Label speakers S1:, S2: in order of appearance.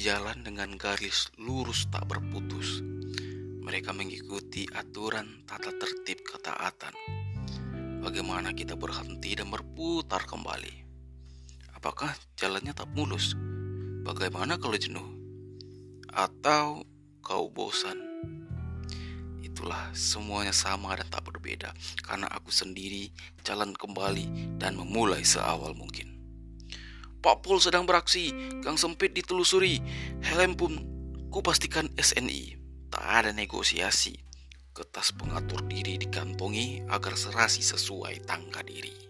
S1: dengan garis lurus tak berputus. Mereka mengikuti aturan tata tertib ketaatan. Bagaimana kita berhenti dan berputar kembali? Apakah jalannya tak mulus? Bagaimana kalau jenuh? Atau kau bosan? Itulah semuanya sama dan tak berbeda Karena aku sendiri jalan kembali dan memulai seawal mungkin Pak Pol sedang beraksi, gang sempit ditelusuri. Helm pun kupastikan SNI Tak ada negosiasi. Kertas pengatur diri dikantongi agar serasi sesuai tangga diri